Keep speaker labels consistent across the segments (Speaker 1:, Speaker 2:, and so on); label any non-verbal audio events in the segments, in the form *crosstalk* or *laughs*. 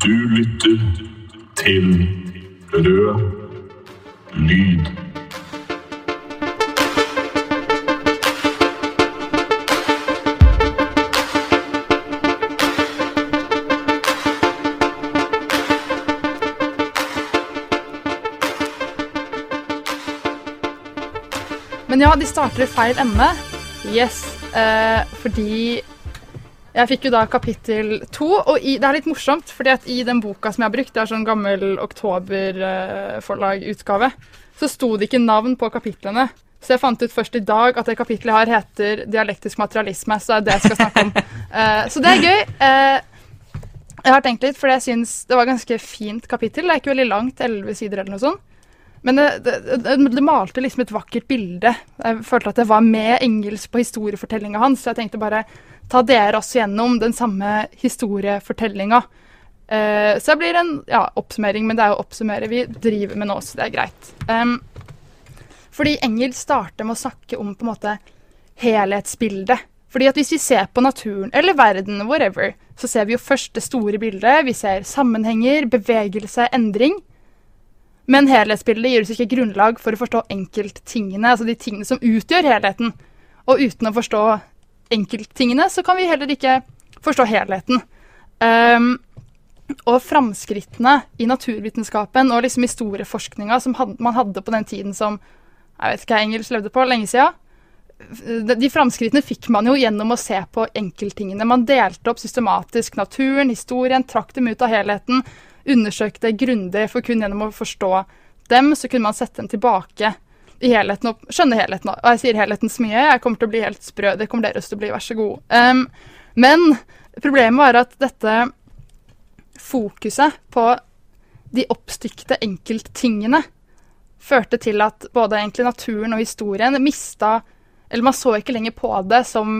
Speaker 1: Du lytter til Rød lyd.
Speaker 2: Men ja, de starter i feil ende. Yes. Eh, fordi jeg fikk jo da kapittel to, og i, det er litt morsomt, fordi at i den boka som jeg har brukt, det er sånn gammel oktoberforlagutgave, så sto det ikke navn på kapitlene. Så jeg fant ut først i dag at det kapitlet jeg har, heter 'Dialektisk materialisme', så det er det jeg skal snakke om. uh, *laughs* så det er gøy. Uh, jeg har tenkt litt, for jeg syns det var et ganske fint kapittel. Det er ikke veldig langt, elleve sider eller noe sånt. Men det, det, det, malte liksom et vakkert bilde. Jeg følte at det var med Engels på historiefortellinga hans. Så jeg tenkte bare ta dere også gjennom den samme historiefortellinga. Uh, så det blir en ja, oppsummering, men det er jo å oppsummere vi driver med nå, så det er greit. Um, fordi engelsk starter med å snakke om på en måte helhetsbildet. Fordi at hvis vi ser på naturen eller verden, whatever, så ser vi jo først det store bildet. Vi ser sammenhenger, bevegelse, endring. Men helhetsbildet gir oss ikke grunnlag for å forstå enkelttingene, altså de tingene som utgjør helheten. Og uten å forstå enkelttingene, så kan vi heller ikke forstå helheten. Um, og framskrittene i naturvitenskapen og liksom historieforskninga som man hadde på den tiden som jeg vet ikke hva engelsk levde på, lenge sida, de, framskrittene fikk man jo gjennom å se på enkelttingene. Man delte opp systematisk naturen, historien, trakk dem ut av helheten, undersøkte grundig, for kun gjennom å forstå dem, så kunne man sette dem tilbake helheten opp, skjønne helheten. Og jeg sier helheten så mye, jeg kommer til å bli helt sprø. Det kommer dere til å bli, vær så god. Um, men problemet var at dette fokuset på de oppstykte enkelttingene førte til at både egentlig naturen og historien mista Eller man så ikke lenger på det som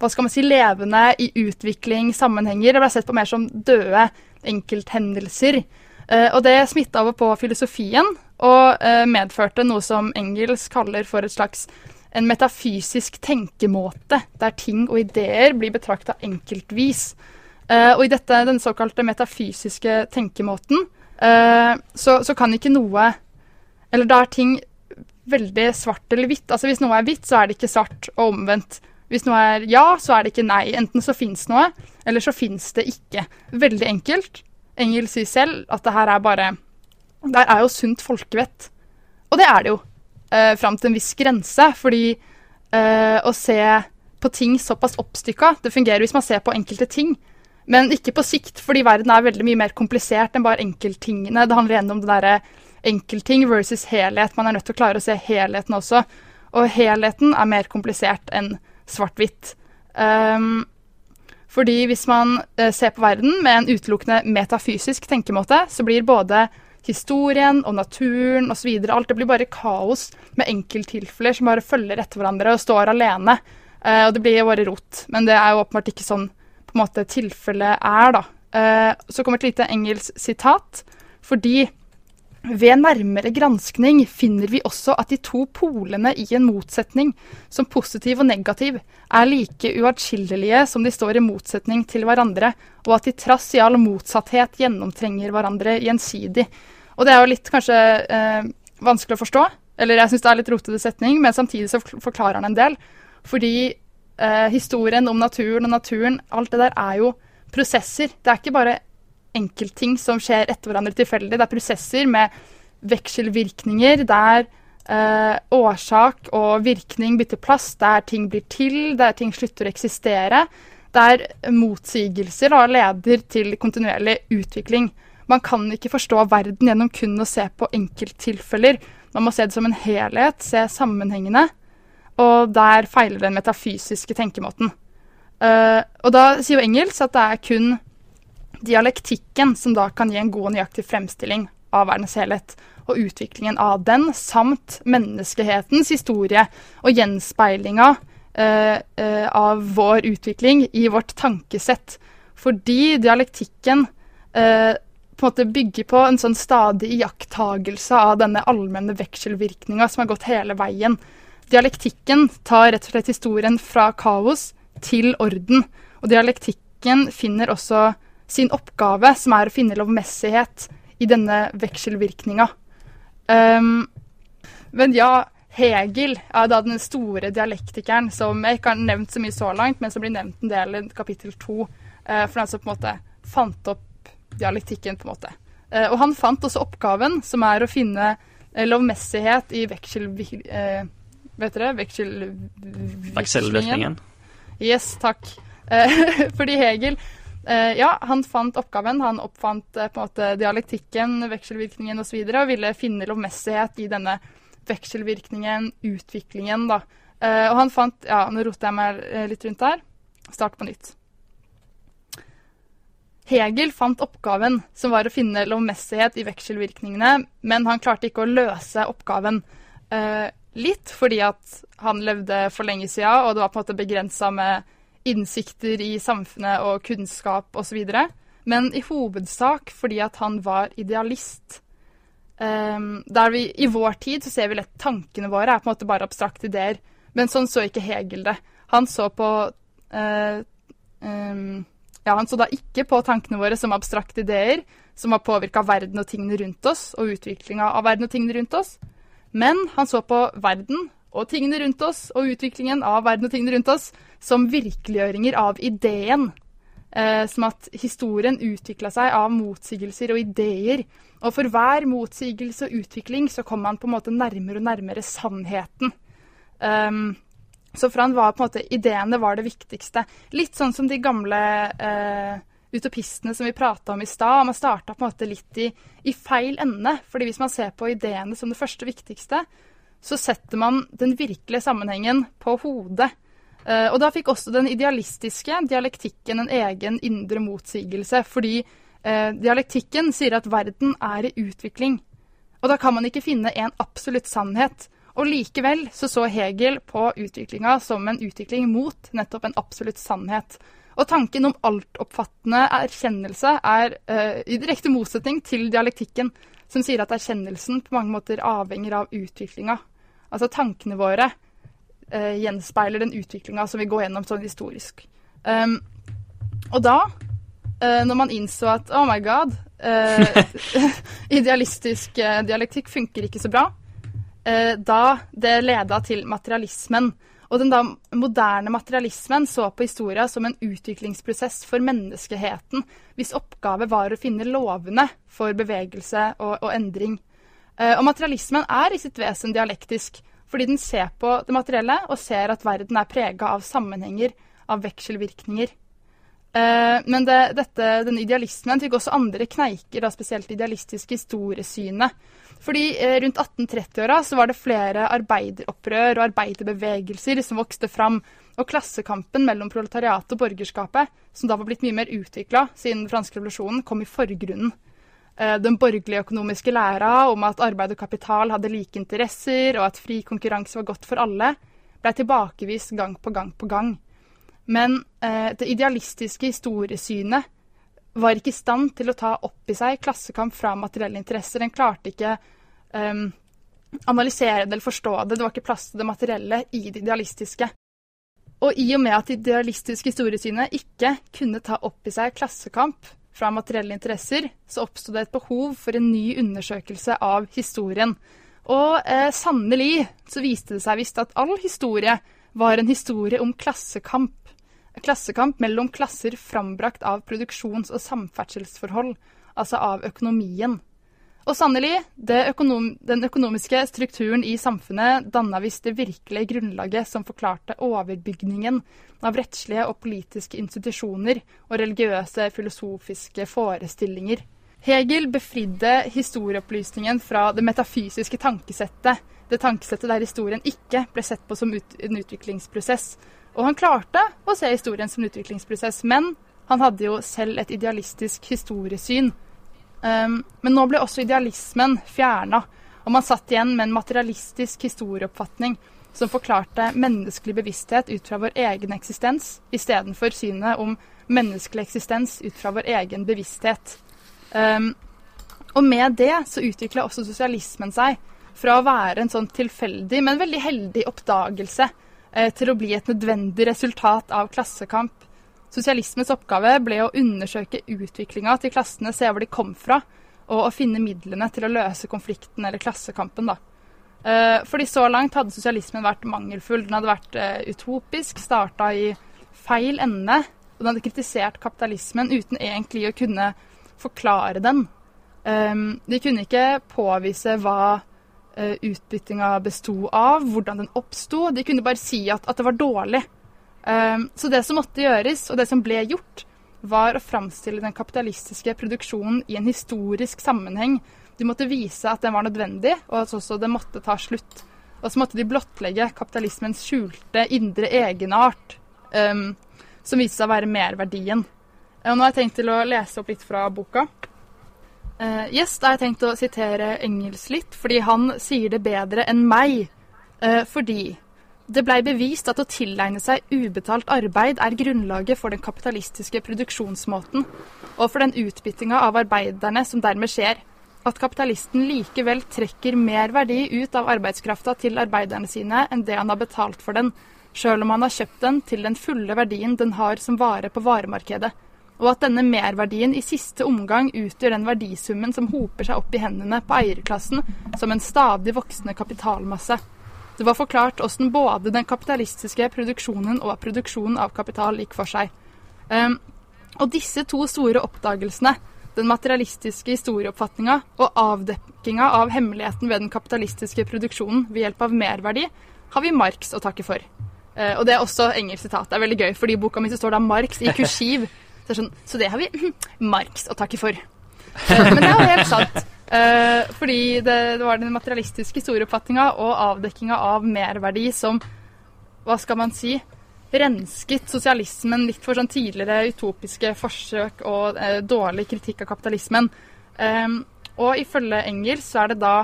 Speaker 2: hva skal man si, levende i utvikling, sammenhenger. Det ble sett på mer som døde enkelthendelser. Uh, og det smitta over på filosofien, og eh, medførte noe som Engels kaller for et slags en metafysisk tenkemåte, der ting og ideer blir betrakta enkeltvis. Eh, og i dette, den såkalte metafysiske tenkemåten så, så, kan ikke noe Eller da er ting veldig svart eller hvitt. Altså Hvis noe er hvitt, så er det ikke svart, og omvendt. Hvis noe er ja, så er det ikke nei. Enten så fins noe, eller så fins det ikke. Veldig enkelt. Engel sier selv at det her er bare Det er jo sunt folkevett. Og det er det jo. Eh, Fram til en viss grense. Fordi eh, å se på ting såpass oppstykka Det fungerer hvis man ser på enkelte ting. Men ikke på sikt, fordi verden er veldig mye mer komplisert enn bare enkelttingene. Det handler igjen om det derre enkeltting versus helhet. Man er nødt til å klare å se helheten også. Og helheten er mer komplisert enn svart-hvitt. Um, fordi hvis man uh, ser på verden med en utelukkende metafysisk tenkemåte, så blir både historien og naturen osv. Alt det blir bare kaos med enkelttilfeller som bare følger etter hverandre og står alene. Uh, og det blir bare rot. Men det er jo åpenbart ikke sånn på en måte tilfellet er, da. Uh, så kommer et lite engelsk sitat. Fordi ved nærmere granskning finner vi også at de to polene i en motsetning, som positiv og negativ, er like uatskillelige som de står i motsetning til hverandre, og at de trass i all motsatthet gjennomtrenger hverandre gjensidig. Og det er jo litt kanskje eh, vanskelig å forstå, eller jeg syns det er litt rotete setning, men samtidig så forklarer han en del. Fordi eh, historien om naturen og naturen, alt det der er jo prosesser. Det er ikke bare enkeltting som skjer etter hverandre tilfeldig. Det er prosesser med vekselvirkninger der eh, årsak og virkning bytter plass, der ting blir til, der ting slutter å eksistere. Der motsigelser da, leder til kontinuerlig utvikling. Man kan ikke forstå verden gjennom kun å se på enkelttilfeller. Man må se det som en helhet, se sammenhengene. Og der feiler den metafysiske tenkemåten. Uh, og da sier jo Engels at det er kun dialektikken som da kan gi en god og nøyaktig fremstilling av verdens helhet, og utviklingen av den, samt menneskehetens historie og gjenspeilinga eh, eh, av vår utvikling i vårt tankesett. Fordi dialektikken eh, på en måte bygger på en sånn stadig iakttagelse av denne allmenne vekselvirkninga som har gått hele veien. Dialektikken tar rett og slett historien fra kaos til orden. Og dialektikken finner også sin oppgave, som er å finne lovmessighet i denne vekselvirkninga. Um, men ja, Hegel er da den store dialektikeren som jeg ikke har nevnt så mye så langt, men som blir nevnt en del i kapittel to. Uh, for den som på en måte fant opp dialektikken, på en måte. Uh, og han fant også oppgaven, som er å finne uh, lovmessighet i veksel... vet dere? Veksel...
Speaker 3: Vekselvirkningen.
Speaker 2: Yes, takk. *laughs* fordi Hegel ja, han fant oppgaven. Han oppfant uh, på en måte dialektikken, vekselvirkningen osv. Og, så videre, og ville finne lovmessighet i denne vekselvirkningen, utviklingen, da. Uh, og han fant Ja, nå roter jeg meg litt rundt her. Start på nytt. Hegel fant oppgaven, som var å finne lovmessighet i vekselvirkningene, men han klarte ikke å løse oppgaven. litt fordi at han levde for lenge sida, og det var på en måte begrensa med innsikter i samfunnet og kunnskap osv. Men i hovedsak fordi at han var idealist. Um, der vi I vår tid så ser vi lett tankene våre er på en måte bare abstrakte ideer. Men sånn så ikke Hegel det. Han så på uh, um, ja, Han så da ikke på tankene våre som abstrakte ideer som har påvirka verden og tingene rundt oss, og utviklinga av verden og tingene rundt oss. Men han så på verden og tingene rundt oss og utviklingen av verden og tingene rundt oss som virkeliggjøringer av ideen. Eh, som at historien utvikla seg av motsigelser og ideer. Og for hver motsigelse og utvikling så kom man på en måte nærmere og nærmere sannheten. Um, så for han var på en måte ideene var det viktigste. Litt sånn som de gamle eh, utopistene som vi prata om i stad. Man starta på en måte litt i, i feil ende. fordi hvis man ser på ideene som det første viktigste, så setter man den virkelige sammenhengen på hodet. Uh, og da fikk også den idealistiske dialektikken en egen indre motsigelse, fordi uh, dialektikken sier at verden er i utvikling. Og da kan man ikke finne en absolutt sannhet. Og likevel så så Hegel på utviklinga som en utvikling mot nettopp en absolutt sannhet. Og tanken om altoppfattende erkjennelse er uh, i direkte motsetning til dialektikken, som sier at erkjennelsen på mange måter avhenger av utviklinga. Altså tankene våre eh, gjenspeiler den utviklinga som vi går gjennom sånn historisk. Um, og da, eh, når man innså at oh my god, eh, *laughs* idealistisk eh, dialektikk funker ikke så bra, eh, da det leda til materialismen. Og den da moderne materialismen så på historia som en utviklingsprosess for menneskeheten, hvis oppgave var å finne lovene for bevegelse og, og endring. Eh, og materialismen er i sitt vesen dialektisk, fordi den ser på det materielle og ser at verden er prega av sammenhenger, av vekselvirkninger. Eh, men det, dette, denne idealismen fikk også andre kneiker, da spesielt idealistiske historiesynet. Fordi eh, rundt 1830-åra så var det flere arbeideropprør og arbeiderbevegelser som vokste fram. Og klassekampen mellom proletariatet og borgerskapet, som da var blitt mye mer utvikla siden den franske revolusjonen, kom i forgrunnen. Eh, den borgerlige økonomiske læra om at arbeid og kapital hadde like interesser, og at fri konkurranse var godt for alle, ble tilbakevist gang på gang på gang. Men eh, det idealistiske historiesynet var ikke i stand til å ta opp i seg klassekamp fra materielle interesser. Den klarte ikke um, analysere det eller forstå det. Det var ikke plass til det materielle i det idealistiske. Og i og med at det idealistiske historiesynet ikke kunne ta opp i seg klassekamp, fra materielle interesser, så oppsto det et behov for en ny undersøkelse av historien. Og eh, sannelig så viste det seg visst at all historie var en historie om klassekamp. Klassekamp mellom klasser frambrakt av produksjons- og samferdselsforhold, altså av økonomien. Og sannelig, økonom den økonomiske strukturen i samfunnet danna visst det virkelige grunnlaget som forklarte overbygningen av rettslige og politiske institusjoner og religiøse, filosofiske forestillinger. Hegel befridde historieopplysningen fra det metafysiske tankesettet, det tankesettet der historien ikke ble sett på som ut en utviklingsprosess. Og han klarte å se historien som en utviklingsprosess, men han hadde jo selv et idealistisk historiesyn Um, men nå ble også idealismen fjerna, og man satt igjen med en materialistisk historieoppfatning som forklarte menneskelig bevissthet ut fra vår egen eksistens, istedenfor synet om menneskelig eksistens ut fra vår egen bevissthet. Um, og med det så utvikla også sosialismen seg fra å være en sånn tilfeldig, men veldig heldig oppdagelse eh, til å bli et nødvendig resultat av klassekamp Sosialismens oppgave ble å undersøke utviklinga til klassene, se hvor de kom fra, og å finne midlene til å løse konflikten eller klassekampen. da. Eh, fordi så langt hadde sosialismen vært mangelfull. Den hadde vært uh, utopisk, starta i feil ende. Og den hadde kritisert kapitalismen uten egentlig å kunne forklare den. Um, de kunne ikke påvise hva utbyttinga besto av, hvordan den oppsto. De kunne bare si at, at det var dårlig. Um, så det som måtte gjøres, og det som ble gjort, var å framstille den kapitalistiske produksjonen i en historisk sammenheng. De måtte vise at den var nødvendig, og at også det måtte ta slutt. Og så måtte de blottlegge kapitalismens skjulte indre egenart, um, som viste seg å være merverdien. Og nå har jeg tenkt til å lese opp litt fra boka. Uh, yes, da har jeg tenkt å sitere Engels litt, fordi han sier det bedre enn meg. Uh, fordi det blei bevist at å tilegne seg ubetalt arbeid er grunnlaget for den kapitalistiske produksjonsmåten, og for den utbyttinga av arbeiderne som dermed skjer. At kapitalisten likevel trekker mer verdi ut av arbeidskrafta til arbeiderne sine enn det han har betalt for den, sjøl om han har kjøpt den til den fulle verdien den har som vare på varemarkedet, og at denne merverdien i siste omgang utgjør den verdisummen som hoper seg opp i hendene på eierklassen som en stadig voksende kapitalmasse. Det var forklart hvordan både den kapitalistiske produksjonen og produksjonen av kapital gikk for seg. Um, og disse to store oppdagelsene, den materialistiske historieoppfatninga og avdekkinga av hemmeligheten ved den kapitalistiske produksjonen ved hjelp av merverdi, har vi Marx å takke for. Uh, og det er også engelsk sitat. Det er veldig gøy, fordi i boka mi så står det Marx i *laughs* kursiv. Så det, sånn, så det har vi Marx å takke for. Uh, *laughs* men det er jo helt sant. Uh, fordi det, det, var den materialistiske historieoppfatninga og avdekkinga av merverdi som, hva skal man si, rensket sosialismen litt for sånn tidligere utopiske forsøk og eh, dårlig kritikk av kapitalismen. Eh, og ifølge Engels så er det da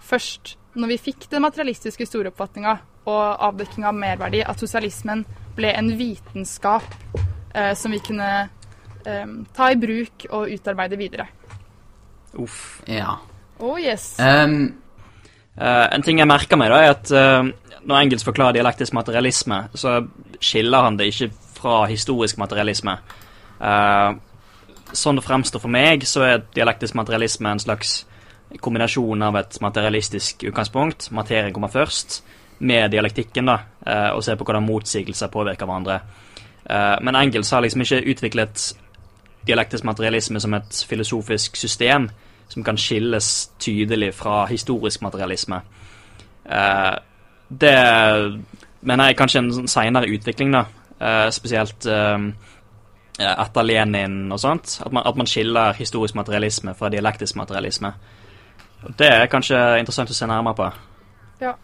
Speaker 2: først når vi fikk den materialistiske historieoppfatninga og avdekkinga av merverdi, at sosialismen ble en vitenskap uh, som vi kunne um, ta i bruk og utarbeide videre.
Speaker 4: Uff. Ja.
Speaker 2: Oh yes.
Speaker 4: Um,
Speaker 3: uh, en ting jeg merker meg, da, er at uh, når Engels forklarer dialektisk materialisme, så skiller han det ikke fra historisk materialisme. Uh, sånn det fremstår for meg, så er dialektisk materialisme en slags kombinasjon av et materialistisk utgangspunkt, materien kommer først, med dialektikken, da, og se på hvordan motsigelser påvirker hverandre. Men Engels har liksom ikke utviklet dialektisk materialisme som et filosofisk system som kan skilles tydelig fra historisk materialisme. Uh, det mener jeg kanskje en sånn seinere utvikling, da. Uh, spesielt uh, etter Lenin og sånt. At man, at man, skiller historisk materialisme fra dialektisk materialisme. Og det er kanskje interessant å se nærmere på.
Speaker 2: Ja.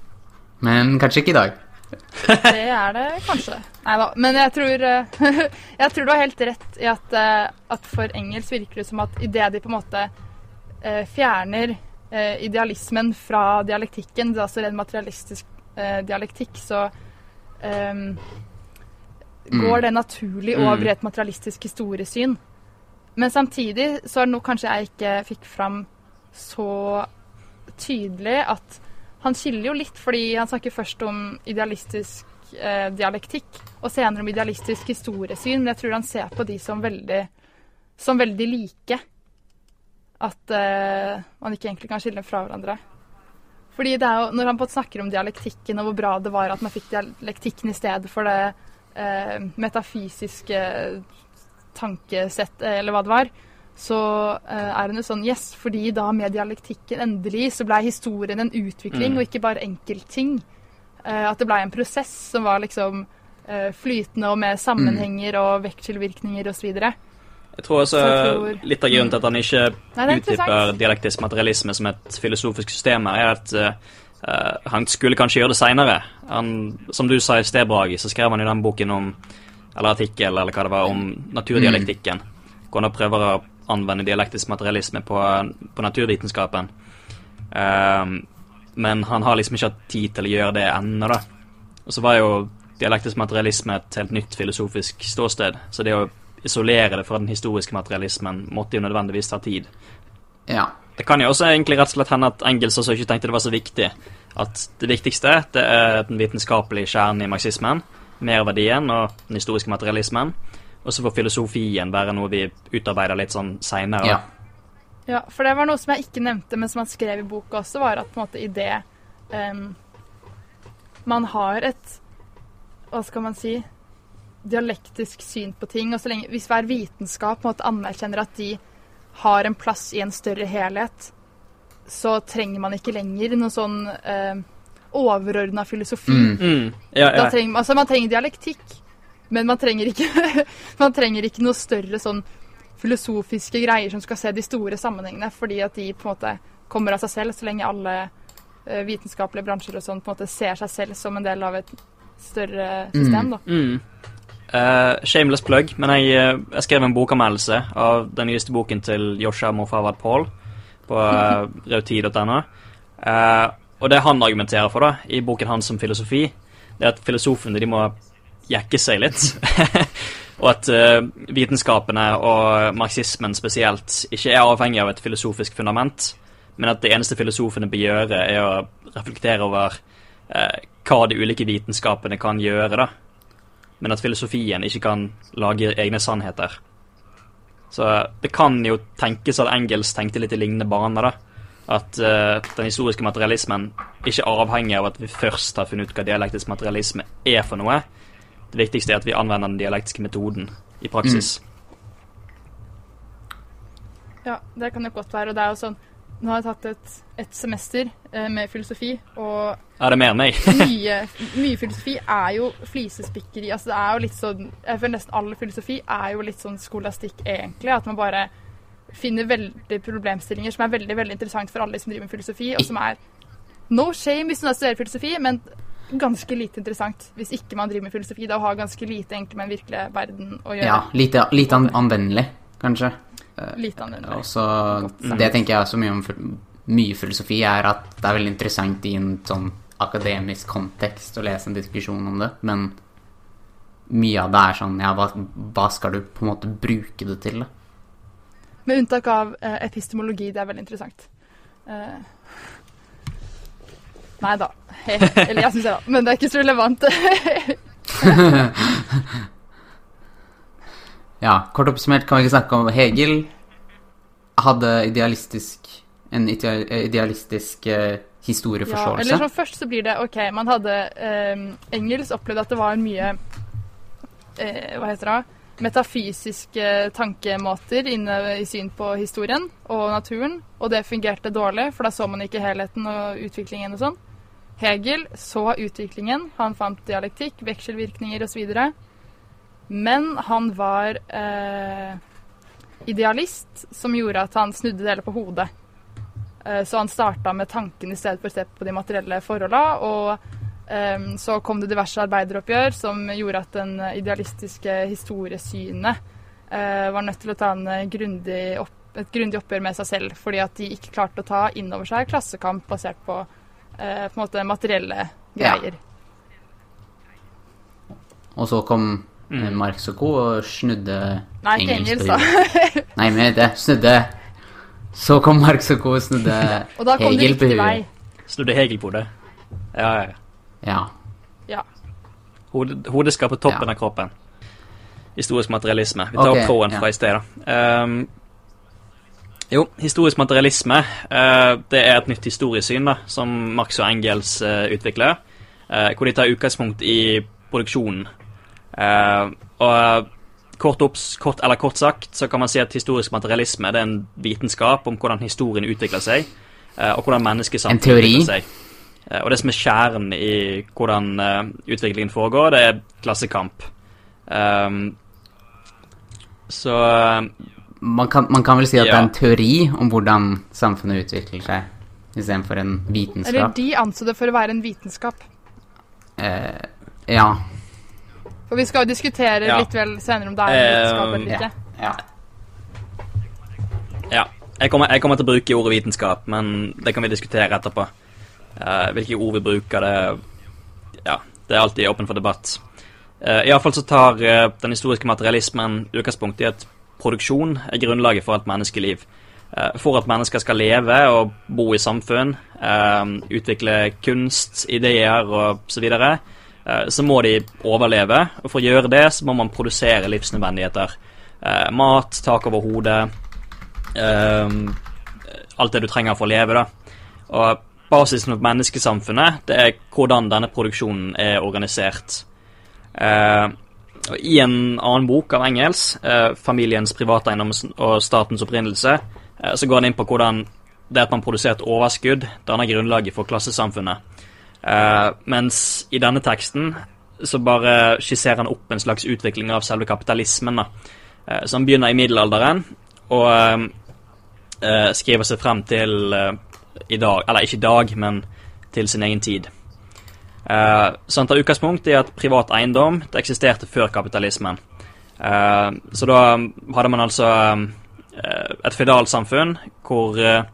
Speaker 4: Men kanskje ikke i dag.
Speaker 2: det er det kanskje. Nei da. Men jeg tror, *laughs* jeg tror du har helt rett i at, at for engelsk virker det som at idet de på en måte fjerner eh, idealismen fra dialektikken, det er altså ren materialistisk eh, dialektikk, så mm. går det naturlig over i mm. et materialistisk historiesyn. Men samtidig så er det noe kanskje jeg ikke fikk fram så tydelig at han skiller jo litt, fordi han snakker først om idealistisk eh, dialektikk, og senere om idealistisk historiesyn. Men jeg tror han ser på de som veldig, som veldig like at uh, man ikke egentlig kan skille fra hverandre. Fordi det er jo, Når han snakker om dialektikken og hvor bra det var at man fikk dialektikken i stedet for det uh, metafysiske tankesett, eller hva det var, så uh, er hun jo sånn Yes, fordi da med dialektikken endelig så blei historien en utvikling, mm. og ikke bare enkeltting. at det blei en prosess som var liksom flytende og med sammenhenger mm. og vekselvirkninger osv.
Speaker 3: Jeg tror også tror... litt av grunnen til at han ikke Nei, utdyper dialektisk materialisme som et filosofisk system, er at uh, han skulle kanskje gjøre det seinere. Som du sa i sted, Brage, så skrev han i den boken om eller artikkel eller hva det var, om naturdialektikken. Mm. Hvor han prøver å anvende dialektisk materialisme på, på naturvitenskapen. Um, men han har liksom ikke hatt tid til å gjøre det ennå, da. Og så var jo dialektisk materialisme et helt nytt filosofisk ståsted. Så det å isolere det fra den historiske materialismen måtte jo nødvendigvis ta tid.
Speaker 4: Ja.
Speaker 3: Det kan jo også egentlig rett og slett hende at Engels også ikke tenkte det var så viktig. At det viktigste det er den vitenskapelige kjernen i marxismen, merverdien og den historiske materialismen. og så får filosofien være noe vi utarbeider litt sånn seinere.
Speaker 4: Ja.
Speaker 2: Ja, for det var noe som jeg ikke nevnte, men som han skrev i boka også, var at på en måte i det um, Man har et Hva skal man si Dialektisk syn på ting. Og så lenge, hvis hver vitenskap på en måte anerkjenner at de har en plass i en større helhet, så trenger man ikke lenger noe sånn eh, overordna filosofi.
Speaker 4: Mm.
Speaker 3: Mm, ja,
Speaker 2: Da
Speaker 3: ja.
Speaker 2: trenger, altså man trenger dialektikk, men man trenger ikke, *laughs* man trenger ikke noe større sånn filosofiske greier som skal se de store sammenhengene, fordi at de på en måte kommer av seg selv, så lenge alle eh, vitenskapelige bransjer og sånn på en måte ser seg selv som en del av et større system. da.
Speaker 3: Eh, shameless plug, men jeg, uh, jeg skrev en bokanmeldelse av den nyeste boken til Joshua Mofawad Paul på uh, rautid.no. Uh, og det han argumenterer for da, i boken hans om filosofi, det er at filosofene de må jekke seg litt. *laughs* og at eh, vitenskapene og marxismen spesielt ikke er avhengig av et filosofisk fundament, men at det eneste filosofene bør gjøre, er å reflektere over eh, hva de ulike vitenskapene kan gjøre, da men at filosofien ikke kan lage egne sannheter. Så det kan jo tenkes at Engels tenkte litt i lignende baner, da. At uh, den historiske materialismen ikke avhenger av at vi først har funnet ut hva dialektisk materialisme er for noe. Det viktigste er at vi anvender den dialektiske metoden i praksis.
Speaker 2: Ja, det kan jo godt være. Og det er jo sånn Nå har jeg tatt et, et semester eh, med filosofi, og
Speaker 3: Er det mer enn meg? *laughs*
Speaker 2: mye, mye filosofi er jo flisespikkeri. Altså det er jo litt sånn Jeg føler nesten all filosofi er jo litt sånn skolastikk, egentlig. At man bare finner veldig problemstillinger som er veldig veldig interessant for alle som driver med filosofi, og som er no shame hvis man studerer filosofi, men ganske lite interessant hvis ikke man driver med filosofi. Da har ganske lite egentlig med den virkelige verden å gjøre.
Speaker 4: ja lite, lite an anvendelig, kanskje.
Speaker 2: Lite
Speaker 4: anvendelig. Også, Det tenker jeg så mye om mye filosofi, er at det er veldig interessant i en sånn akademisk kontekst å lese en diskusjon om det, men mye av det er sånn Ja, hva, hva skal du på en måte bruke det til, da?
Speaker 2: Med unntak av eh, epistemologi. Det er veldig interessant. Eh, nei da. He, eller jeg syns det, da. Men det er ikke så relevant. *laughs* *laughs*
Speaker 4: Ja, kort oppsummert kan vi ikke snakke om Hegel hadde idealistisk en idealistisk eh,
Speaker 2: ja, eller sånn først så blir det OK, man hadde eh, Engels opplevd at det var mye eh, Hva heter det? Metafysiske tankemåter inne i syn på historien og naturen, og det fungerte dårlig, for da så man ikke helheten og utviklingen og sånn. Hegel så utviklingen, han fant dialektikk, vekselvirkninger osv. Men han var eh, idealist, som gjorde at han snudde det hele på hodet. Eh, Så han starta med tanken i stedet for å se på de materielle forholda. Og eh, så kom det diverse arbeideroppgjør som gjorde at den idealistiske historiesynet eh, var nødt til å ta en grundig opp, et grundig oppgjør med seg selv, fordi at de ikke klarte å ta inn over seg klassekamp basert på, eh, på materielle
Speaker 4: Ja.
Speaker 2: greier.
Speaker 4: Og så kom
Speaker 3: Mm.
Speaker 4: Marx og co. og snudde
Speaker 2: Nei, ikke
Speaker 4: Engels
Speaker 2: da. *laughs*
Speaker 4: Nei, men det snudde Så kom Marx og co. og snudde *laughs*
Speaker 2: Og da kom
Speaker 4: Hegel på
Speaker 2: riktig
Speaker 4: huet.
Speaker 2: vei.
Speaker 3: Snudde Hegel på det? Ja, ja. ja.
Speaker 4: Ja.
Speaker 2: Ja.
Speaker 3: Hodet, hodet skal på toppen
Speaker 4: Ja.
Speaker 3: av kroppen. Historisk materialisme. Vi tar
Speaker 4: okay,
Speaker 3: opp tråden
Speaker 4: ja.
Speaker 3: fra i sted, da. Um, jo, historisk materialisme uh, det er et nytt historiesyn da, som Marx og Engels uh, utvikler, Uh, hvor de tar utgangspunkt i produksjonen. Eh, og kort, opps, kort, eller kort sagt så kan man si at historisk materialisme det er en vitenskap om hvordan historien utvikler seg, eh, og hvordan
Speaker 4: menneskesamfunnet
Speaker 3: utvikler seg. Eh, Og det som er kjernen i hvordan eh, utviklingen foregår, det er klassekamp. Um, så eh,
Speaker 4: Man kan, man kan vel si at det er en teori om hvordan samfunnet utvikler seg, istedenfor en vitenskap.
Speaker 2: Eller de anså det for å være en vitenskap.
Speaker 4: Uh, ja.
Speaker 2: For vi skal jo diskutere
Speaker 3: Ja.
Speaker 2: litt vel senere om det er en
Speaker 3: Eh,
Speaker 2: vitenskap eller ikke.
Speaker 4: ja.
Speaker 3: ja. Jeg kommer, jeg kommer til å bruke ordet vitenskap, men det kan vi diskutere etterpå. Uh, hvilke ord vi bruker, det Ja, det er alltid åpen for debatt. Uh, Iallfall så tar uh, den historiske materialismen utgangspunkt i at produksjon er grunnlaget for et menneskeliv. Eh, for at mennesker skal leve og bo i samfunn, eh, utvikle kunst, ideer og så videre, eh, så må de overleve. Og for å gjøre det, så må man produsere livsnødvendigheter. Eh, mat, tak over hodet, eh, alt det du trenger for å leve, da. Og basisen for menneskesamfunnet, det er hvordan denne produksjonen er organisert. Eh, I en annen bok av Engels, eh, 'Familiens privateiendom og statens opprinnelse', eh, så går han inn på hvordan det at man produserer et overskudd, danner grunnlaget for klassesamfunnet. Eh, mens i denne teksten så bare skisserer han opp en slags utvikling av selve kapitalismen. da. Uh, så han begynner i middelalderen og uh, eh, skriver seg frem til eh, i dag, eller ikke i dag, men til sin egen tid. Eh, så han tar utgangspunkt i at privat eiendom det eksisterte før kapitalismen. Eh, så da hadde man altså eh, et føydalsamfunn hvor eh,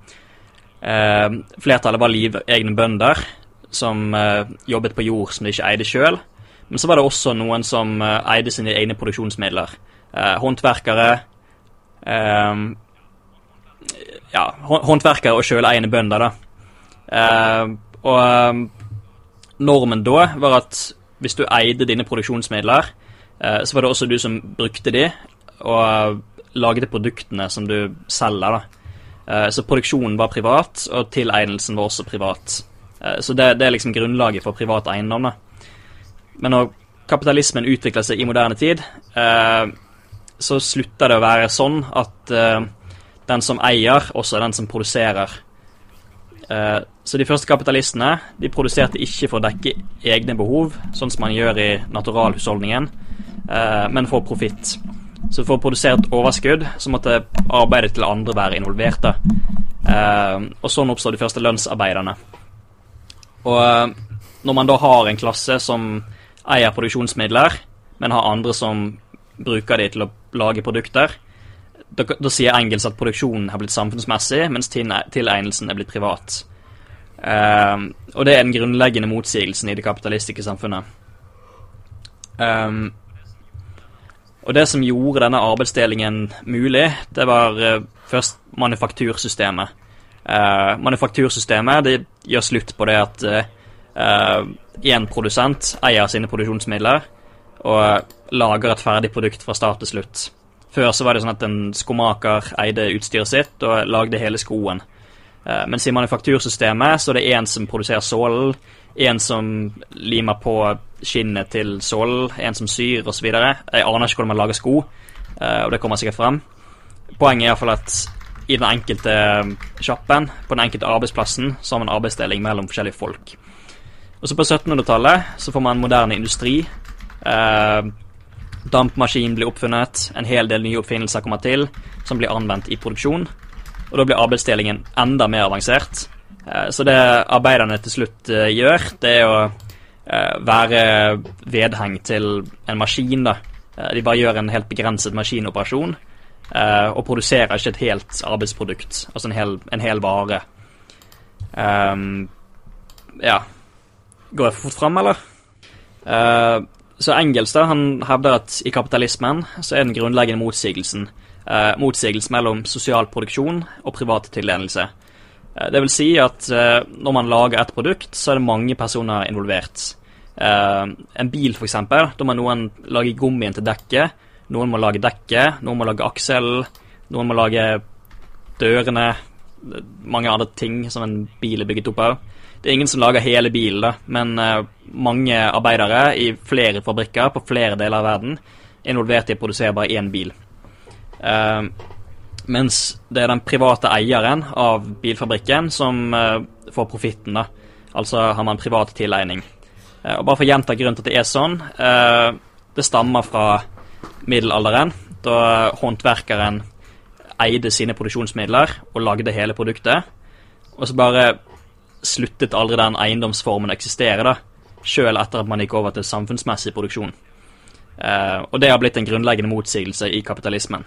Speaker 3: eh, flertallet var livegne bønder som eh, jobbet på jord som de ikke eide sjøl. Men så var det også noen som eh, eide sine egne produksjonsmidler. Eh, håndverkere eh, Ja, håndverkere og sjøleiende bønder, da. Eh, og eh, normen da var at hvis du eide dine produksjonsmidler, så var det også du som brukte de, og laget produktene som du selger, da. Så produksjonen var privat, og tilegnelsen var også privat. Eh, Så det, det er liksom grunnlaget for privat eiendom. da. Men når kapitalismen utvikler seg i moderne tid, eh, så slutter det å være sånn at eh, den som eier, også er den som produserer. Så de første kapitalistene de produserte ikke for å dekke egne behov, sånn som man gjør i naturalhusholdningen, men for profitt. Så for å produsere et overskudd så måtte arbeidet til andre være involvert. Og sånn oppstår de første lønnsarbeiderne. Og eh, når man da har en klasse som eier produksjonsmidler, men har andre som bruker de til å lage produkter, da, da sier Engels at produksjonen har blitt samfunnsmessig, mens tilegnelsen er blitt privat. Um, og det er den grunnleggende motsigelsen i det kapitalistiske samfunnet. Um, og det som gjorde denne arbeidsdelingen mulig, det var uh, først manufaktursystemet. Eh, manufaktursystemet det gjør slutt på det at én produsent eier sine produksjonsmidler og lager et ferdig produkt fra start til slutt. Før så var det sånn at en skomaker eide utstyret sitt og lagde hele skoen. Uh, mens i manufaktursystemet så er det én som produserer sålen, en som limer på skinnet til sålen, en som syr osv. Jeg aner ikke hvordan man lager sko, eh, og det kommer sikkert frem. Poenget er iallfall at i den enkelte sjappen, på den enkelte arbeidsplassen, så har man arbeidsdeling mellom forskjellige folk. Og så på 1700-tallet så får man moderne industri. Eh, dampmaskin blir oppfunnet, en hel del nye oppfinnelser kommer til, som blir anvendt i produksjon. Og da blir arbeidsdelingen enda mer avansert. Eh, Så det arbeiderne til slutt eh, gjør, det er å eh, være vedheng til en maskin. da. Eh, De bare gjør en helt begrenset maskinoperasjon eh, og produserer ikke et helt arbeidsprodukt, altså en hel, en hel vare. Um, ja. Går jeg for fort fram, eller? Uh, så Engels da, han hevder at i kapitalismen så er den grunnleggende motsigelsen uh, motsigelse mellom sosial produksjon og privat tildelelse. Uh, det vil si at når man lager et produkt, så er det mange personer involvert. En bil, f.eks., da må noen lage gummien til dekket, noen må lage dekket, noen må lage akselen, noen må lage dørene, mange andre ting som en bil er bygget opp av. Det er ingen som lager hele bilen, da, men eh, mange arbeidere i flere fabrikker på flere deler av verden er involvert i å produsere bare én bil. Uh, mens det er den private eieren av bilfabrikken som uh, får profitten, da. Altså har man privat tilegning. Og bare for å gjenta grunnen til at det er sånn Det stammer fra middelalderen, da håndverkeren eide sine produksjonsmidler og lagde hele produktet. Og så bare sluttet aldri den eiendomsformen å eksistere, da, sjøl etter at man gikk over til samfunnsmessig produksjon. Eh, og det har blitt en grunnleggende motsigelse i kapitalismen.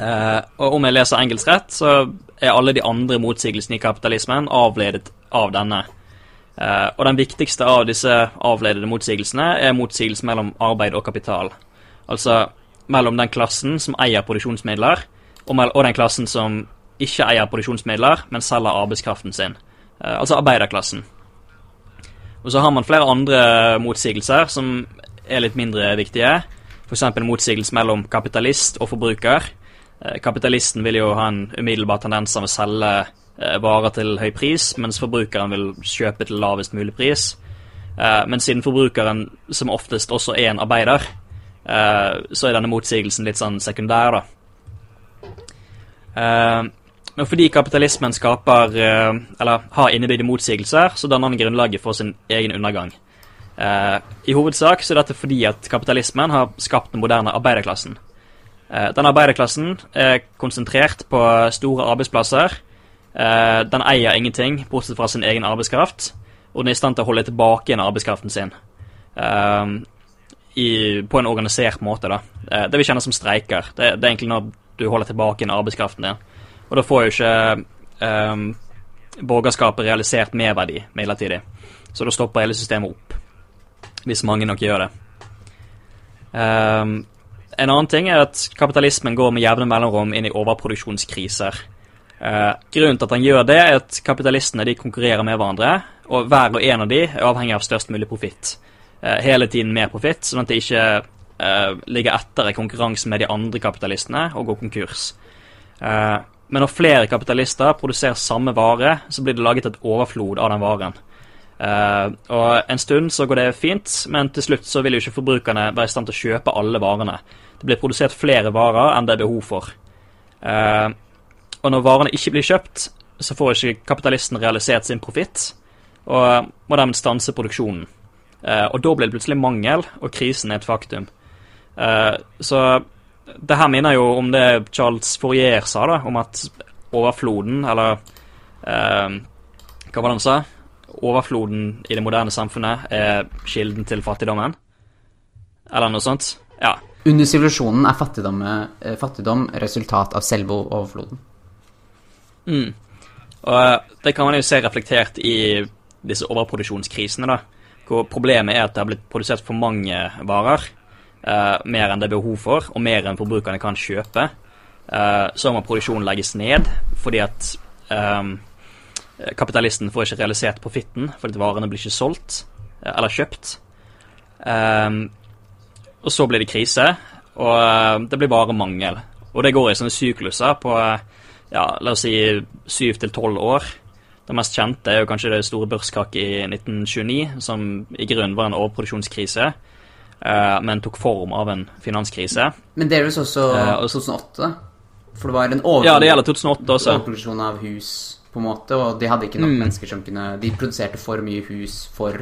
Speaker 3: Eh, og om jeg leser engelsk rett, så er alle de andre motsigelsene i kapitalismen avledet av denne. Eh, og den viktigste av disse avledede motsigelsene er motsigelsen mellom arbeid og kapital. Altså mellom den klassen som eier produksjonsmidler, og, og den klassen som ikke eier produksjonsmidler, men selger arbeidskraften sin. Eh, altså arbeiderklassen. Og så har man flere andre motsigelser som er litt mindre viktige. F.eks. motsigelse mellom kapitalist og forbruker. Eh, kapitalisten vil jo ha en umiddelbar tendens av å selge eh, varer til høy pris, mens forbrukeren vil kjøpe til lavest mulig pris. Men siden forbrukeren som oftest også er en arbeider, så er denne motsigelsen litt sånn sekundær, da. Men fordi kapitalismen skaper, eller har innebygde motsigelser, så danner den grunnlaget for sin egen undergang. I hovedsak så er dette fordi at kapitalismen har skapt den moderne arbeiderklassen. Eh, den arbeiderklassen er konsentrert på store arbeidsplasser. Eh, den eier ingenting, bortsett fra sin egen arbeidskraft, og den er i stand til å holde tilbake igjen arbeidskraften sin. Eh, I, på en organisert måte, da. Det vi kjenner som streiker. Det, det, er egentlig når du holder tilbake igjen arbeidskraften din. Og da får jo ikke um, borgerskapet realisert merverdi midlertidig. Så da stopper hele systemet opp. Hvis mange nok gjør det. Um, en annen ting er at kapitalismen går med jevne mellomrom inn i overproduksjonskriser. Eh, grunnen til at han gjør det, er at kapitalistene de konkurrerer med hverandre, og hver og en av de er avhengig av størst mulig profitt. Eh, hele tiden mer profitt, sånn at de ikke eh, ligger etter i konkurransen med de andre kapitalistene og går konkurs. Eh, men når flere kapitalister produserer samme vare, så blir det laget et overflod av den varen. Uh, og En stund så går det fint, men til slutt så vil jo ikke forbrukerne være i stand til å kjøpe alle varene. Det blir produsert flere varer enn det er behov for. Uh, og når varene ikke blir kjøpt, så får ikke kapitalisten realisert sin profitt, og må dermed stanse produksjonen. Uh, og da blir det plutselig mangel, og krisen er et faktum. så det her minner jo om det Charles Fourier sa, da, om at overfloden, eller Hva var det han sa? overfloden i det moderne samfunnet er kilden til fattigdommen? Eller noe sånt? Ja.
Speaker 4: Under sivilisasjonen er fattigdom, eh, fattigdom, resultat av selve overfloden.
Speaker 3: Mm. Og eh, det kan man jo se reflektert i disse overproduksjonskrisene, da. Hvor problemet er at det har blitt produsert for mange varer. Eh, mer enn det er behov for, og mer enn forbrukerne kan kjøpe. Eh, så må produksjonen legges ned fordi at eh, Eh, kapitalisten får ikke realisert profitten fordi varene blir ikke solgt eh, eller kjøpt. Um, og så blir det krise, og uh, det blir varemangel. Og det går i sånne sykluser på ja, la oss si syv til tolv år. Det mest kjente er jo kanskje det store børskaket i 1929, som i grunnen var en overproduksjonskrise, uh, men tok form av en finanskrise.
Speaker 4: Men det er jo også uh, 2008, For det var en over
Speaker 3: ja, det gjelder 2008 også.
Speaker 4: overproduksjon av hus på en måte, og de hadde ikke nok mm. mennesker som kunne De produserte for mye hus for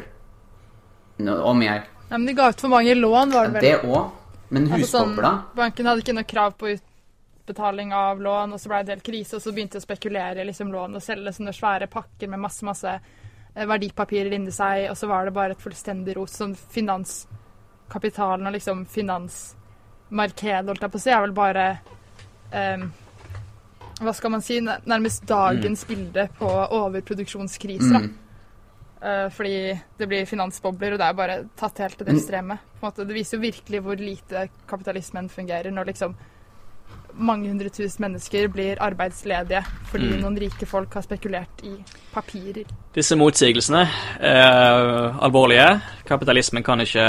Speaker 4: Om jeg
Speaker 2: Ja, Men de ga ut for mange lån, var det vel?
Speaker 4: Det òg. Men husbobla
Speaker 2: altså, sånn, Banken hadde ikke noe krav på utbetaling av lån, og så ble det en del krise, og så begynte de å spekulere liksom, lån og selge sånne svære pakker med masse, masse eh, verdipapirer inni seg, og så var det bare et fullstendig ros. Sånn finanskapitalen og liksom finansmarkedet, holdt jeg på å si, er vel bare um, hva skal man si, nærmest dagens mm. bilde på overproduksjonskrise. Mm. Uh, fordi det blir finansbobler, og det er bare tatt helt til det ekstreme. det viser jo virkelig hvor lite kapitalismen fungerer, når liksom mange hundre tusen mennesker blir arbeidsledige fordi mm. noen rike folk har spekulert i papirer.
Speaker 3: Disse motsigelsene er alvorlige. Kapitalismen kan ikke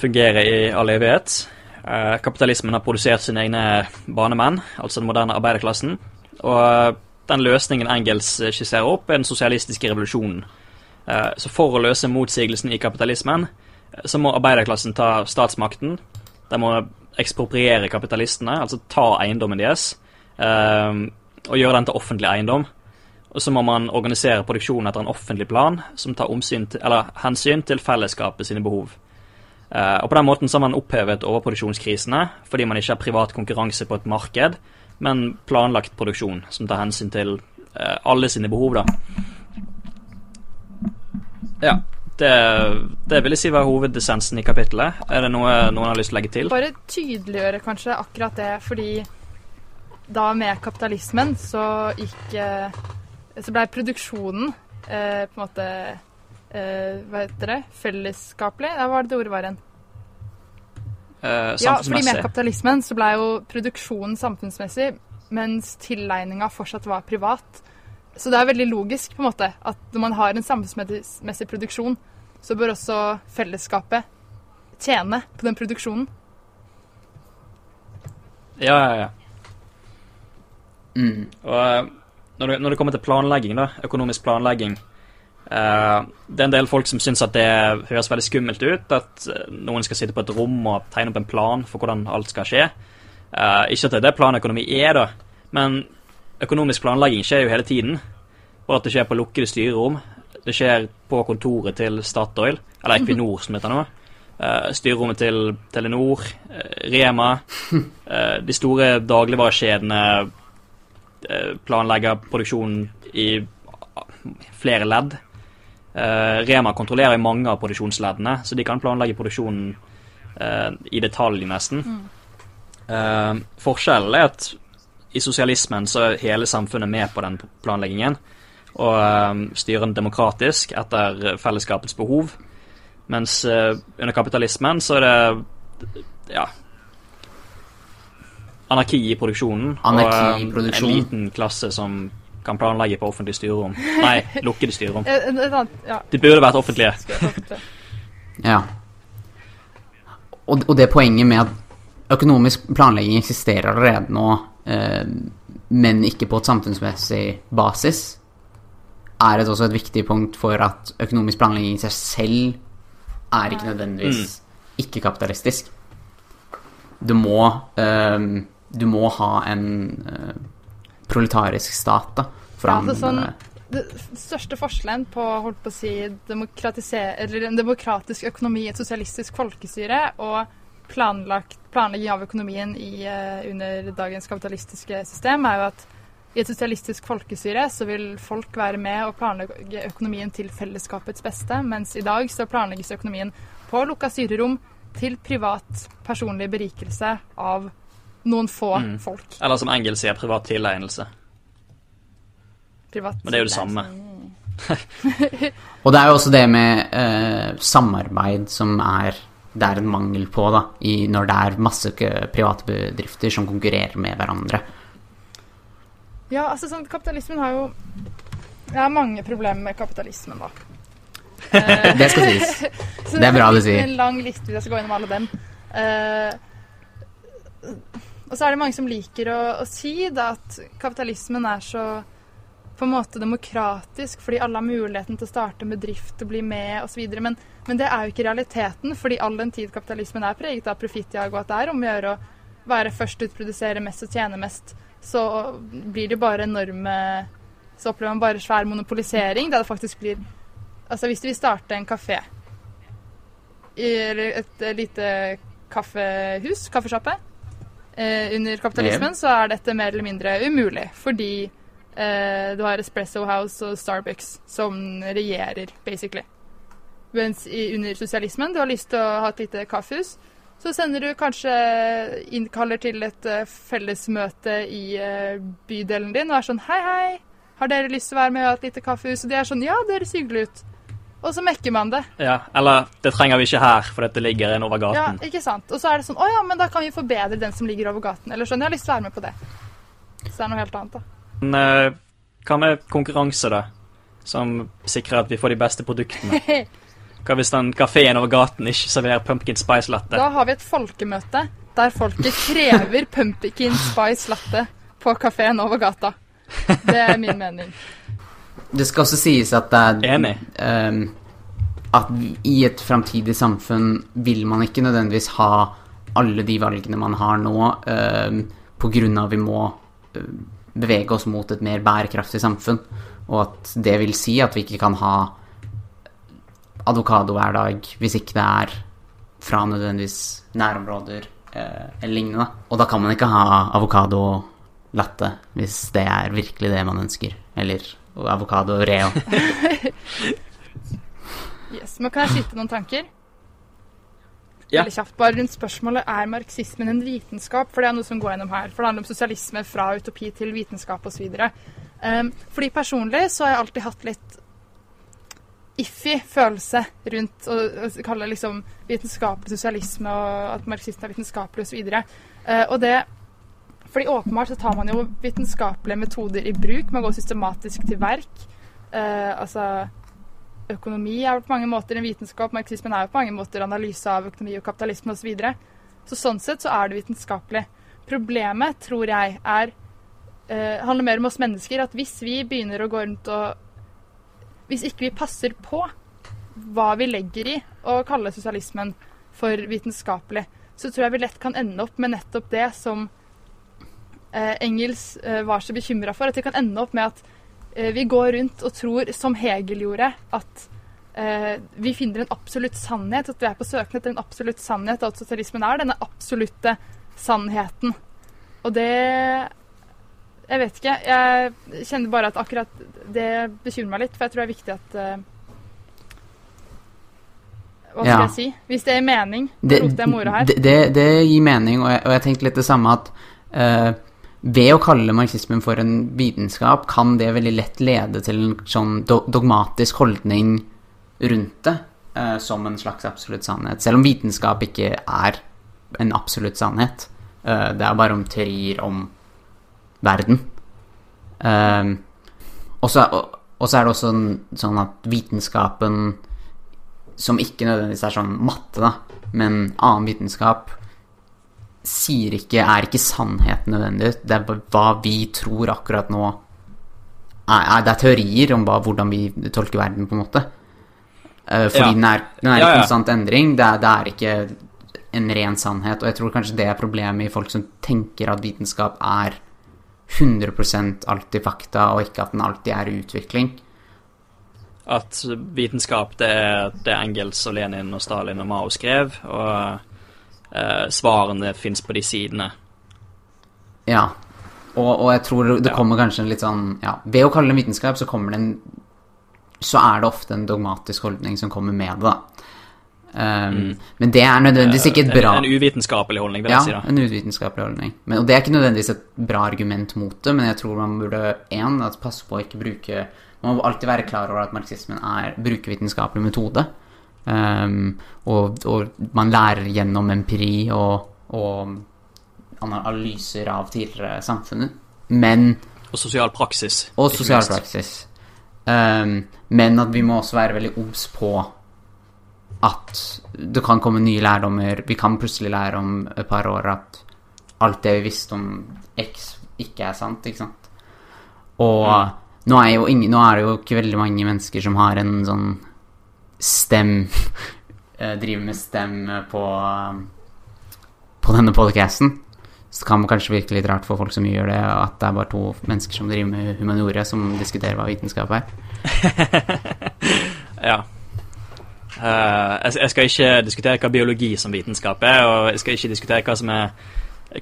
Speaker 3: fungere i all evighet. Eh, kapitalismen har produsert sine egne banemenn, altså den moderne arbeiderklassen. Og eh, den løsningen Engels skisserer opp, er den sosialistiske revolusjonen. Eh, så for å løse motsigelsen i kapitalismen, så må arbeiderklassen ta statsmakten. De må ekspropriere kapitalistene, altså ta eiendommen deres, og gjøre den til offentlig eiendom. Og så må man organisere produksjonen etter en offentlig plan som tar til, hensyn til fellesskapet sine behov. Uh, og På den måten så har man opphevet overproduksjonskrisene fordi man ikke har privat konkurranse på et marked, men planlagt produksjon som tar hensyn til uh, alle sine behov. da. Ja, det, det, vil jeg si var hovedessensen i kapittelet. Er det noe noen har lyst til å legge til?
Speaker 2: Bare tydeliggjøre kanskje akkurat det, fordi da med kapitalismen så gikk uh, Så blei produksjonen på en måte eh, Hva heter det? Fellesskapelig? Hva var det det ordet var igjen?
Speaker 3: Samfunnsmessig.
Speaker 2: ja, fordi med kapitalismen så ble jo produksjonen samfunnsmessig, mens tilegninga fortsatt var privat. Så det er veldig logisk på en måte at når man har en samfunnsmessig produksjon, så bør også fellesskapet tjene på den produksjonen.
Speaker 3: Ja, ja, ja.
Speaker 4: Mm.
Speaker 3: Og eh, når det, når det kommer til planlegging, da, økonomisk planlegging eh, Det er en del folk som syns at det høres veldig skummelt ut. At eh, noen skal sitte på et rom og tegne opp en plan for hvordan alt skal skje. Eh, ikke at det er det planøkonomi er, da, men økonomisk planlegging skjer jo hele tiden. Bare at det skjer på lukkede styrerom. Det skjer på kontoret til Statoil, eller Equinor som det heter nå. Uh, styrerommet til Telenor, uh, Rema. Uh, *laughs* de store dagligvarekjedene planlegger produksjonen i flere ledd. Rema kontrollerer mange av produksjonsleddene, så de kan planlegge produksjonen i detalj, nesten. Eh, forskjellen er at i sosialismen så er hele samfunnet med på den planleggingen, og styre styrer den demokratisk etter fellesskapets behov. Mens eh, under kapitalismen så er det ja anarki i produksjonen.
Speaker 4: Anarki i
Speaker 3: og eh, en liten klasse som kan planlegge på offentlige styrerom. *laughs* Nei, lukkede styrerom.
Speaker 2: Ja,
Speaker 3: De burde vært offentlige.
Speaker 4: Ja. Og, og det poenget med at økonomisk planlegging eksisterer allerede nå, eh, men ikke på et samfunnsmessig basis, er et også et viktig punkt for at økonomisk planlegging i seg selv er ikke nødvendigvis ikke-kapitalistisk. Du må um, Du må ha en uh, proletarisk stat, da. For
Speaker 2: Ja, altså sånn, det største forskjellen på holdt på å si, eller en demokratisk økonomi, et sosialistisk folkestyre, og planlagt, planlegging av økonomien i, uh, under dagens kapitalistiske system, er jo at i et sosialistisk folkestyre så vil folk være med og planlegge økonomien til fellesskapets beste, mens i dag så planlegges økonomien på lukka styrerom til privat, personlig berikelse av noen få
Speaker 3: Mm.
Speaker 2: folk.
Speaker 3: Eller som Engels sier, privat tilegnelse.
Speaker 2: Privat
Speaker 3: Men det er jo det samme. *laughs*
Speaker 4: Og det er jo også det med eh, samarbeid som er det er en mangel på da, i, når det er masse private bedrifter som konkurrerer med hverandre.
Speaker 2: Ja, altså sånn, kapitalismen har jo Jeg har mange problemer med kapitalismen, da. *laughs*
Speaker 4: Det skal sies. *laughs* Det er bra du sier.
Speaker 2: En lang liste hvis jeg skal gå gjennom alle dem. Uh, og så er det mange som liker å, å si da at kapitalismen er så på en måte demokratisk fordi alle har muligheten til å starte en bedrift og bli med osv. Men, men det er jo ikke realiteten, fordi all den tid kapitalismen er preget av profittjag, og at det er om å gjøre å være først ut, produsere mest og tjene mest, så blir det bare enorme Så opplever man bare svær monopolisering, der det faktisk blir Altså hvis du vil starte en kafé, eller et lite kaffehus, kaffesjappe, eh, under kapitalismen, så er dette mer eller mindre umulig. Fordi eh, du har Espresso House og Starbucks som regjerer, basically. Mens i, under sosialismen, du har lyst til å ha et lite kaffehus, så sender du kanskje innkaller til et eh, fellesmøte i eh, bydelen din og er sånn Hei, hei, har dere lyst til å være med og ha et lite kaffehus? Og de er sånn Ja, det høres hyggelig ut. Og så mekker man det.
Speaker 3: Ja, eller det trenger vi ikke her, for dette ligger en over gaten.
Speaker 2: Ja, ikke sant? Og så er det sånn Å ja, men da kan vi forbedre den som ligger over gaten. Eller sånn. Jeg har lyst til å være med på det. Så det er noe helt annet, da.
Speaker 3: Men eh, hva med konkurranse, da? Som sikrer at vi får de beste produktene. *laughs* Hva hvis den kafeen over gaten ikke serverer pumpkin spice latte?
Speaker 2: Da har vi et folkemøte der folket krever *laughs* pumpkin spice latte på kafeen over gata. Det er min mening.
Speaker 4: Det skal også sies at det er
Speaker 3: Enig.
Speaker 4: ehm, At i et framtidig samfunn vil man ikke nødvendigvis ha alle de valgene man har nå, um, på grunn av vi må eh, bevege oss mot et mer bærekraftig samfunn. Og at det vil si at vi ikke kan ha avokado hver dag hvis ikke det er fra nødvendigvis nærområder eh, eller lignende. Og da kan man ikke ha avokado latte hvis det er virkelig det man ønsker. Eller avokado reo. *laughs*
Speaker 2: Yes, Men kan jeg skyte noen tanker?
Speaker 3: Ja.
Speaker 2: Veldig kjapt, bare rundt spørsmålet er marxismen en vitenskap, for det er noe som går gjennom her. For det handler om sosialisme fra utopi til vitenskap osv. Um, fordi personlig så har jeg alltid hatt litt iffy følelse rundt å, å kalle det liksom vitenskapelig sosialisme og at marxisten er vitenskapelig osv. Uh, og det Fordi åpenbart så tar man jo vitenskapelige metoder i bruk. Man går systematisk til verk. Eh, altså Økonomi er på mange måter en vitenskap. Marxismen er jo på mange måter analyse av økonomi og kapitalisme osv. Så, videre. så sånn sett så er det vitenskapelig. Problemet, tror jeg, er eh, handler mer om oss mennesker. At hvis vi begynner å gå rundt og Hvis ikke vi passer på hva vi legger i å kalle sosialismen for vitenskapelig, så tror jeg vi lett kan ende opp med nettopp det som eh, Engels eh, var så bekymra for. At vi kan ende opp med at eh, vi går rundt og tror, som Hegel gjorde, at eh, vi finner en absolutt sannhet, at vi er på søken etter en absolutt sannhet, at sosialismen er denne absolutte sannheten. Og det Jeg vet ikke. Jeg kjenner bare at akkurat det bekymrer meg litt, for jeg tror det er viktig at uh, hva skal
Speaker 4: Ja.
Speaker 2: jeg si? Hvis det gir mening.
Speaker 4: Det,
Speaker 2: roter jeg her.
Speaker 4: det, det, det gir mening, og jeg, og jeg tenkte litt det samme at uh, ved å kalle marxismen for en vitenskap, kan det veldig lett lede til en sånn dogmatisk holdning rundt det, eh, som en slags absolutt sannhet. Selv om vitenskap ikke er en absolutt sannhet. Det er bare om teorier om verden. Um, og så er det også en- sånn at vitenskapen som ikke nødvendigvis er sånn matte, da, men annen vitenskap, sier ikke, er ikke sannheten nødvendig. Det er hva vi tror akkurat nå. Det er teorier om hva, hvordan vi tolker verden, på en måte. Eh, fordi
Speaker 3: Ja.
Speaker 4: den er, den er
Speaker 3: ja, Ja, en
Speaker 4: konstant endring. Det er, det er ikke en ren sannhet. Og jeg tror kanskje det er problemet i folk som tenker at vitenskap er 100% alltid fakta, og ikke at den alltid er i utvikling.
Speaker 3: At vitenskap, det er det Engels og Lenin og Stalin og Mao skrev, og eh, svarene fins på de sidene.
Speaker 4: Ja. Og, og jeg tror det
Speaker 3: Ja.
Speaker 4: kommer kanskje en litt sånn Ja, ved å kalle det vitenskap, så kommer det en Så er det ofte en dogmatisk holdning som kommer med det, da. Um, Men det er nødvendigvis ikke et bra
Speaker 3: Mm. En, en uvitenskapelig holdning, vil
Speaker 4: Ja,
Speaker 3: jeg si. da.
Speaker 4: en uvitenskapelig holdning. Men, og det er ikke nødvendigvis et bra argument mot det, men jeg tror man burde én, at passe på å ikke bruke Man må alltid være klar over at marxismen er brukervitenskapelig metode. Um, og, og man lærer gjennom empiri og, og analyser av tidligere samfunnet. Men
Speaker 3: Og sosial praksis.
Speaker 4: og sosial praksis. Um, men at vi må også være veldig obs på at det kan komme nye lærdommer. Vi kan plutselig lære om et par år at alt det vi visste om X, ikke er sant, ikke sant? Og nå, er jo ingen, nå er det jo ikke veldig mange mennesker som har en sånn stem *laughs* eh, Driver med stem på på denne podcasten. Så det kan kanskje virke litt rart for folk som gjør det, at det er bare to mennesker som driver med humaniora, som diskuterer hva vitenskap er. *laughs*
Speaker 3: Ja. Eh, jeg, skal ikke diskutere hva biologi som vitenskap er, og jeg skal ikke diskutere hva som, er,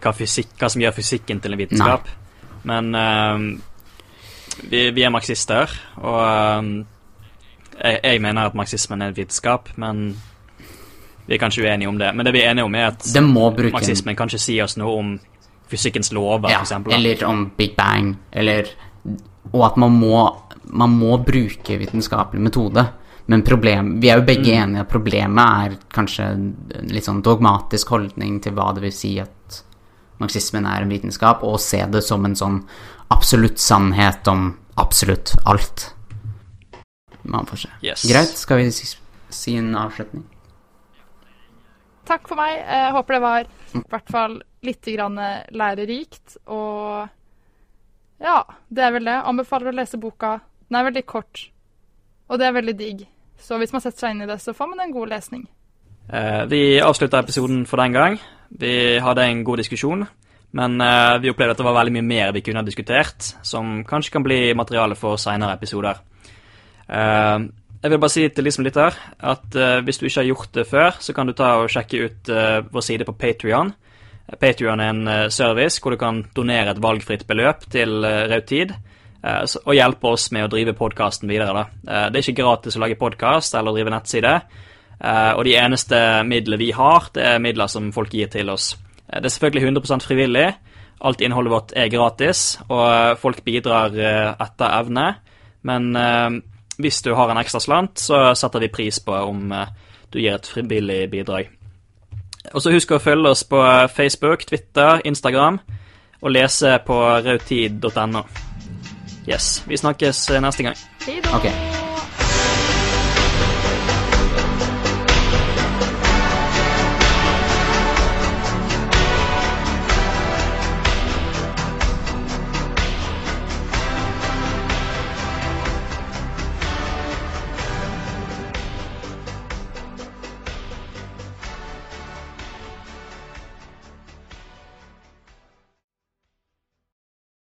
Speaker 3: hva fysikk, hva som gjør fysikken til en vitenskap. Men eh, vi, vi er marxister, og eh, jeg, jeg mener at marxismen er en vitenskap, men vi er kanskje uenige om det. Men det vi er enige om, er at marxismen kan ikke si oss noe om fysikkens lover,
Speaker 4: ja,
Speaker 3: f.eks.
Speaker 4: Eller om Big Bang, eller Og at man må, man må bruke vitenskapelig metode. Men problem, vi er jo begge
Speaker 3: Mm.
Speaker 4: enige at problemet er kanskje en litt sånn dogmatisk holdning til hva det vil si at marxismen er en vitenskap, og se det som en sånn absolutt sannhet om absolutt alt. Man får se.
Speaker 3: Yes.
Speaker 4: Greit, skal vi si, si en avslutning?
Speaker 2: Takk for meg. Jeg håper det var i hvert fall litt grann lærerikt. Og ja, det er vel det. Anbefaler å lese boka. Den er veldig kort, og det er veldig digg. Så hvis man setter seg inn i det, så får man en god lesning.
Speaker 3: Eh, vi avslutta episoden for den gang. Vi hadde en god diskusjon, men eh, vi opplevde at det var veldig mye mer vi kunne ha diskutert, som kanskje kan bli materiale for seinere episoder. Eh, jeg vil bare si til de som lytter, at hvis du ikke har gjort det før, så kan du ta og sjekke ut vår side på Patrion. Patrion er en service hvor du kan donere et valgfritt beløp til Rautid. så- og hjelpe oss med å drive podkasten videre. Da. Eh, det er ikke gratis å lage podkast eller drive nettside. Eh, og de eneste midlene vi har, det er midler som folk gir til oss. Eh, det er selvfølgelig 100% frivillig. Alt innholdet vårt er gratis, og eh, folk bidrar eh, etter evne. Men eh, hvis du har en ekstra slant, så setter vi pris på om eh, du gir et frivillig bidrag. Og så husk å følge oss på Facebook, Twitter, Instagram. og lese på rautid.no. Yes. Vi snakkes eh, neste gang.
Speaker 2: Hei da.
Speaker 4: Ok.